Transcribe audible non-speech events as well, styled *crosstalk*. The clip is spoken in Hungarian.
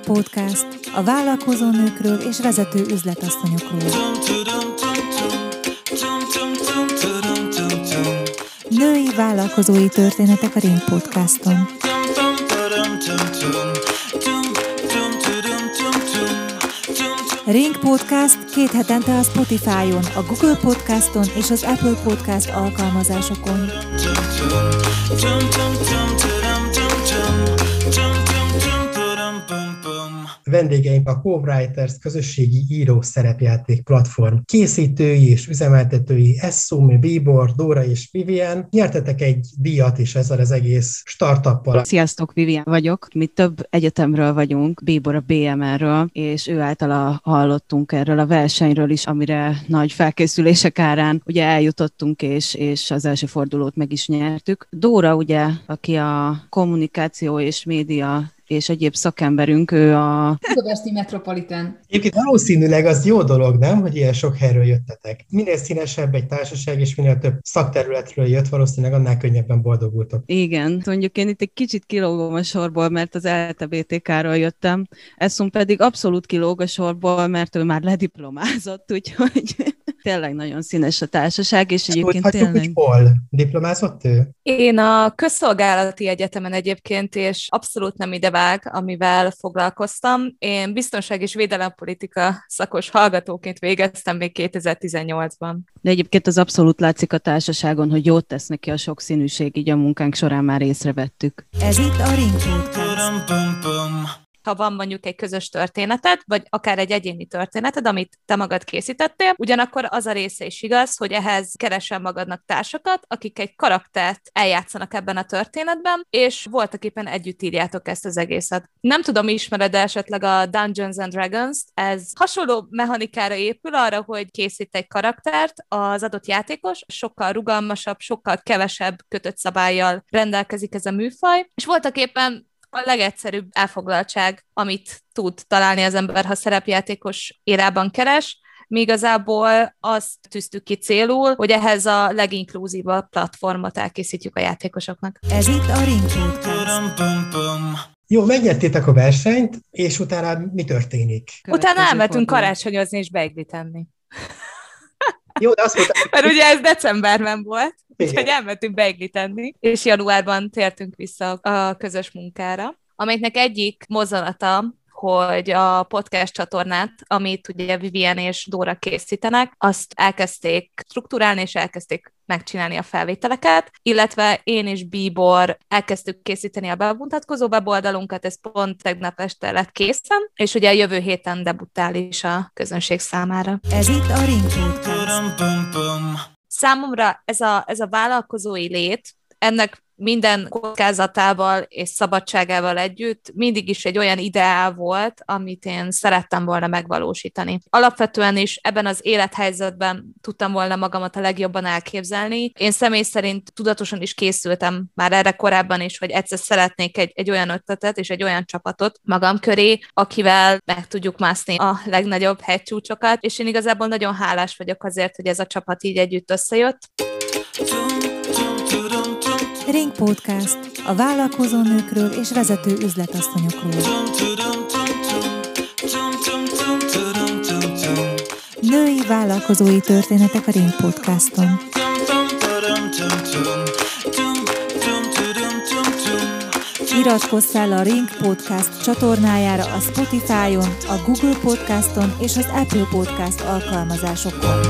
Ring Podcast a vállalkozó nőkről és vezető üzletasszonyokról. Női vállalkozói történetek a Ring Podcaston. Ring Podcast két hetente a Spotify-on, a Google Podcaston és az Apple Podcast alkalmazásokon. Vendégeink a Co-Writers közösségi író szerepjáték platform készítői és üzemeltetői Essumi, Bíbor, Dóra és Vivian. Nyertetek egy díjat is ezzel az egész startuppal. Sziasztok, Vivian vagyok. Mi több egyetemről vagyunk, Bíbor a BMR-ről, és ő általa hallottunk erről a versenyről is, amire nagy felkészülések árán ugye eljutottunk, és, és az első fordulót meg is nyertük. Dóra ugye, aki a kommunikáció és média és egyéb szakemberünk, ő a... Budapesti Metropolitan. Egyébként valószínűleg az jó dolog, nem, hogy ilyen sok helyről jöttetek. Minél színesebb egy társaság, és minél több szakterületről jött, valószínűleg annál könnyebben boldogultok. Igen, mondjuk én itt egy kicsit kilógom a sorból, mert az LTBTK-ról jöttem, Eszum pedig abszolút kilóg a sorból, mert ő már lediplomázott, úgyhogy *laughs* tényleg nagyon színes a társaság, és egyébként Hogy tényleg... hogy hol? Diplomázott ő? Én a közszolgálati egyetemen egyébként, és abszolút nem ide vág, amivel foglalkoztam. Én biztonság és védelempolitika szakos hallgatóként végeztem még 2018-ban. De egyébként az abszolút látszik a társaságon, hogy jót tesz neki a sokszínűség, így a munkánk során már észrevettük. Ez itt a Ring Podcast. Ha van mondjuk egy közös történeted, vagy akár egy egyéni történeted, amit te magad készítettél, ugyanakkor az a része is igaz, hogy ehhez keresel magadnak társakat, akik egy karaktert eljátszanak ebben a történetben, és voltak éppen együtt írjátok ezt az egészet. Nem tudom, ismered esetleg a Dungeons and Dragons-t, ez hasonló mechanikára épül arra, hogy készít egy karaktert az adott játékos, sokkal rugalmasabb, sokkal kevesebb kötött szabályjal rendelkezik ez a műfaj, és voltak éppen a legegyszerűbb elfoglaltság, amit tud találni az ember, ha szerepjátékos érában keres, mi igazából azt tűztük ki célul, hogy ehhez a leginkluzívabb platformot elkészítjük a játékosoknak. Ez itt a Ring Podcast. Jó, megnyertétek a versenyt, és utána mi történik? Utána elmentünk karácsonyozni és beiglit enni. Jó, de azt mondta, *laughs* Mert ugye ez decemberben volt. Úgyhogy elmentünk beiglit enni, és januárban tértünk vissza a közös munkára, amelynek egyik mozzanata hogy a podcast csatornát, amit ugye Vivian és Dóra készítenek, azt elkezdték strukturálni, és elkezdték megcsinálni a felvételeket, illetve én és Bíbor elkezdtük készíteni a bemutatkozó weboldalunkat, ez pont tegnap este lett készen, és ugye a jövő héten debutál is a közönség számára. Ez itt a Ring Podcast. Számomra ez a, ez a vállalkozói lét, ennek minden kockázatával és szabadságával együtt mindig is egy olyan ideál volt, amit én szerettem volna megvalósítani. Alapvetően is ebben az élethelyzetben tudtam volna magamat a legjobban elképzelni. Én személy szerint tudatosan is készültem már erre korábban is, hogy egyszer szeretnék egy, egy olyan ötletet és egy olyan csapatot magam köré, akivel meg tudjuk mászni a legnagyobb hegycsúcsokat, és én igazából nagyon hálás vagyok azért, hogy ez a csapat így együtt összejött. Ring Podcast a vállalkozó nőkről és vezető üzletasszonyokról. Női vállalkozói történetek a Ring Podcaston. Iratkozz fel a Ring Podcast csatornájára a Spotify-on, a Google Podcaston és az Apple Podcast alkalmazásokon.